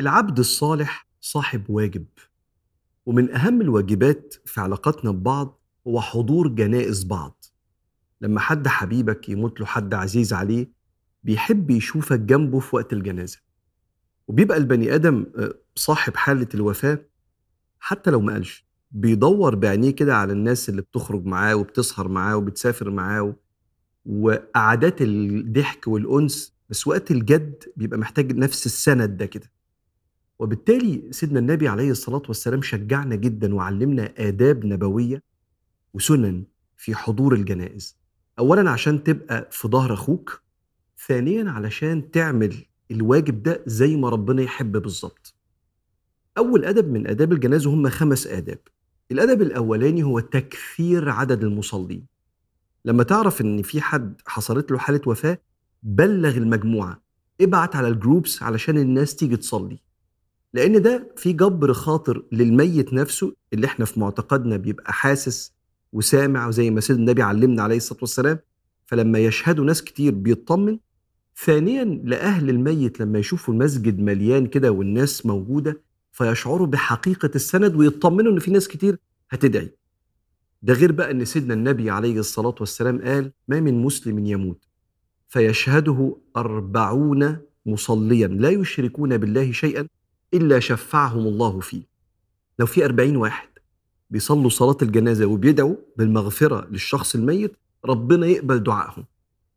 العبد الصالح صاحب واجب ومن أهم الواجبات في علاقتنا ببعض هو حضور جنائز بعض. لما حد حبيبك يموت له حد عزيز عليه بيحب يشوفك جنبه في وقت الجنازة. وبيبقى البني آدم آه، صاحب حالة الوفاة حتى لو ما قالش بيدور بعينيه كده على الناس اللي بتخرج معاه وبتسهر معاه وبتسافر معاه وقعدات الضحك والأنس بس وقت الجد بيبقى محتاج نفس السند ده كده. وبالتالي سيدنا النبي عليه الصلاة والسلام شجعنا جدا وعلمنا آداب نبوية وسنن في حضور الجنائز. أولا عشان تبقى في ظهر أخوك ثانيا علشان تعمل الواجب ده زي ما ربنا يحب بالظبط. أول أدب من آداب الجنازة هم خمس آداب. الأدب الأولاني هو تكثير عدد المصلين. لما تعرف إن في حد حصلت له حالة وفاة بلغ المجموعة ابعت على الجروبس علشان الناس تيجي تصلي. لأن ده في جبر خاطر للميت نفسه اللي إحنا في معتقدنا بيبقى حاسس وسامع وزي ما سيدنا النبي علمنا عليه الصلاة والسلام. فلما يشهدوا ناس كتير بيطمن. ثانيا لأهل الميت لما يشوفوا المسجد مليان كده والناس موجودة فيشعروا بحقيقة السند ويطمنوا إن في ناس كتير هتدعي. ده غير بقى إن سيدنا النبي عليه الصلاة والسلام قال ما من مسلم يموت. فيشهده أربعون مصليا لا يشركون بالله شيئا إلا شفعهم الله فيه. لو في أربعين واحد بيصلوا صلاة الجنازة وبيدعوا بالمغفرة للشخص الميت ربنا يقبل دعائهم.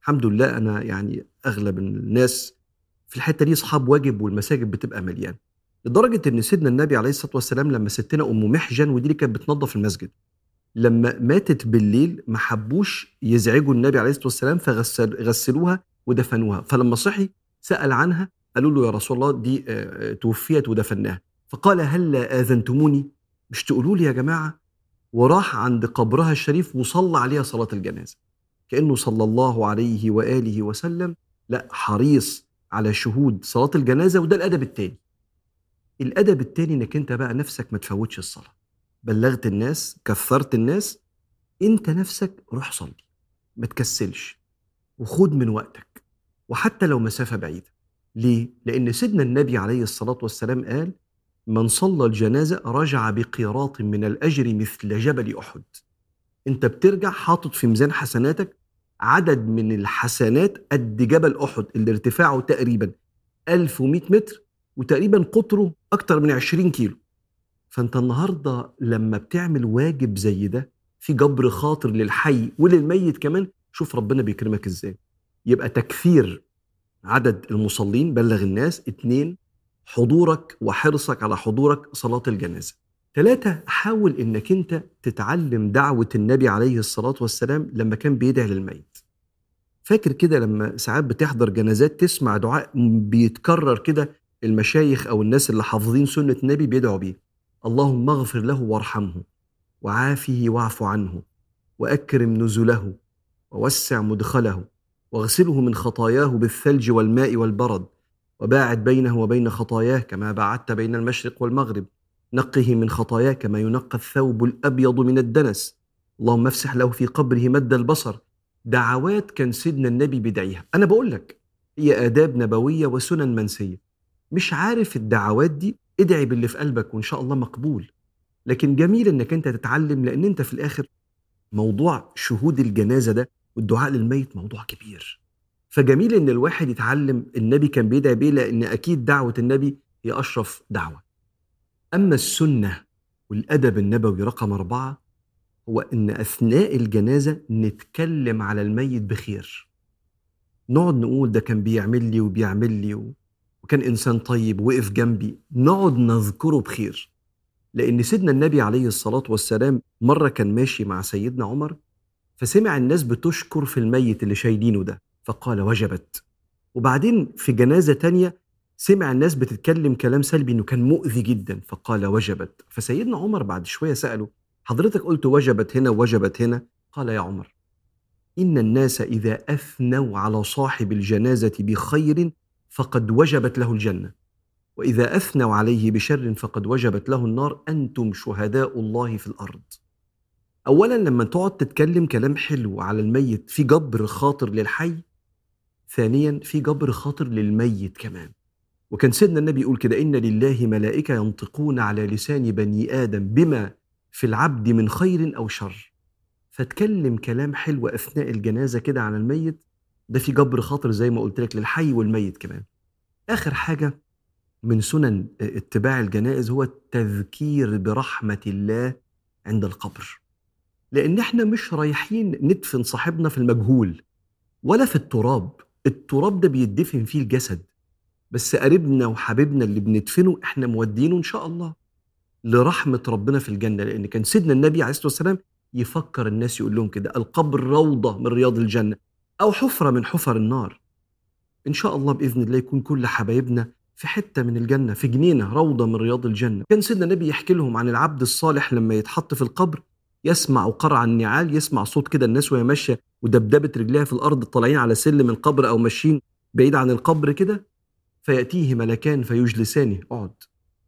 الحمد لله أنا يعني أغلب الناس في الحتة دي أصحاب واجب والمساجد بتبقى مليانة. لدرجة إن سيدنا النبي عليه الصلاة والسلام لما ستنا أم محجن ودي اللي كانت بتنظف المسجد لما ماتت بالليل ما حبوش يزعجوا النبي عليه الصلاة والسلام فغسلوها ودفنوها. فلما صحي سأل عنها قالوا له يا رسول الله دي آه، آه، توفيت ودفناها. فقال هل آذنتموني؟ مش تقولوا لي يا جماعة؟ وراح عند قبرها الشريف وصلى عليها صلاة الجنازة. كأنه صلى الله عليه وآله وسلم لا حريص على شهود صلاة الجنازة وده الأدب التاني. الأدب التاني إنك أنت بقى نفسك ما تفوتش الصلاة. بلغت الناس كثرت الناس أنت نفسك روح صلي ما تكسلش وخد من وقتك. وحتى لو مسافة بعيدة ليه؟ لأن سيدنا النبي عليه الصلاة والسلام قال من صلى الجنازة رجع بقيراط من الأجر مثل جبل أحد. أنت بترجع حاطط في ميزان حسناتك عدد من الحسنات قد جبل أحد اللي ارتفاعه تقريبا 1100 متر وتقريبا قطره أكتر من 20 كيلو. فأنت النهاردة لما بتعمل واجب زي ده في جبر خاطر للحي وللميت كمان شوف ربنا بيكرمك إزاي. يبقى تكثير عدد المصلين بلغ الناس اتنين حضورك وحرصك على حضورك صلاة الجنازة. ثلاثة حاول إنك أنت تتعلم دعوة النبي عليه الصلاة والسلام لما كان بيدعي للميت. فاكر كده لما ساعات بتحضر جنازات تسمع دعاء بيتكرر كده المشايخ أو الناس اللي حافظين سنة النبي بيدعوا بيه. اللهم اغفر له وارحمه وعافه واعف عنه وأكرم نزله ووسع مدخله واغسله من خطاياه بالثلج والماء والبرد وباعد بينه وبين خطاياه كما باعدت بين المشرق والمغرب. نقه من خطاياه كما ينقى الثوب الأبيض من الدنس. اللهم افسح له في قبره مد البصر. دعوات كان سيدنا النبي بدعيها. أنا بقول لك هي آداب نبوية وسنن منسية. مش عارف الدعوات دي؟ ادعي باللي في قلبك وإن شاء الله مقبول. لكن جميل إنك أنت تتعلم لأن أنت في الآخر موضوع شهود الجنازة ده والدعاء للميت موضوع كبير. فجميل إن الواحد يتعلم النبي كان بيدعي بيه لأن أكيد دعوة النبي هي أشرف دعوة. أما السنة والأدب النبوي رقم أربعة هو إن أثناء الجنازة نتكلم على الميت بخير. نقعد نقول ده كان بيعمل لي وبيعمل لي وكان إنسان طيب وقف جنبي. نقعد نذكره بخير. لأن سيدنا النبي عليه الصلاة والسلام مرة كان ماشي مع سيدنا عمر فسمع الناس بتشكر في الميت اللي شايلينه ده فقال وجبت. وبعدين في جنازة تانية سمع الناس بتتكلم كلام سلبي إنه كان مؤذي جدا فقال وجبت. فسيدنا عمر بعد شوية سأله حضرتك قلت وجبت هنا وجبت هنا؟ قال يا عمر إن الناس إذا أثنوا على صاحب الجنازة بخير فقد وجبت له الجنة. وإذا أثنوا عليه بشر فقد وجبت له النار. أنتم شهداء الله في الأرض. اولا لما تقعد تتكلم كلام حلو على الميت في جبر خاطر للحي؟ ثانيا في جبر خاطر للميت كمان. وكان سيدنا النبي يقول كده إن لله ملائكة ينطقون على لسان بني آدم بما في العبد من خير أو شر. فتكلم كلام حلو أثناء الجنازة كده عن الميت ده في جبر خاطر زي ما قلت لك للحي والميت كمان. آخر حاجة من سنن اتباع الجنائز هو التذكير برحمة الله عند القبر. لأن إحنا مش رايحين ندفن صاحبنا في المجهول ولا في التراب. التراب ده بيدفن فيه الجسد. بس قريبنا وحبيبنا اللي بندفنه إحنا مودينه إن شاء الله لرحمة ربنا في الجنة. لأن كان سيدنا النبي عليه الصلاة والسلام يفكر الناس يقول لهم كده القبر روضة من رياض الجنة أو حفرة من حفر النار. إن شاء الله بإذن الله يكون كل حبايبنا في حتة من الجنة في جنينة روضة من رياض الجنة. كان سيدنا النبي يحكي لهم عن العبد الصالح لما يتحط في القبر يسمع قرع النعال يسمع صوت كده الناس وهي ماشية ودبدبة رجليها في الأرض طالعين على سلم القبر أو ماشيين بعيد عن القبر كده فيأتيه ملكان فيجلسانه. اقعد.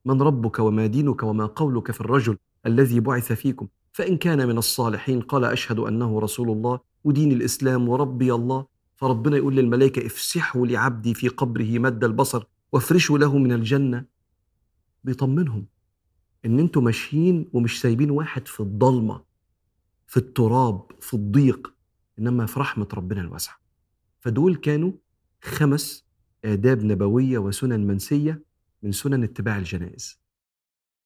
من ربك وما دينك وما قولك في الرجل الذي بعث فيكم؟ فإن كان من الصالحين قال أشهد أنه رسول الله ودين الإسلام وربي الله. فربنا يقول للملائكة افسحوا لعبدي في قبره مد البصر وافرشوا له من الجنة. بيطمنهم. إن أنتوا ماشيين ومش سايبين واحد في الضلمة في التراب في الضيق إنما في رحمة ربنا الواسعة. فدول كانوا خمس آداب نبوية وسنن منسية من سنن اتباع الجنائز.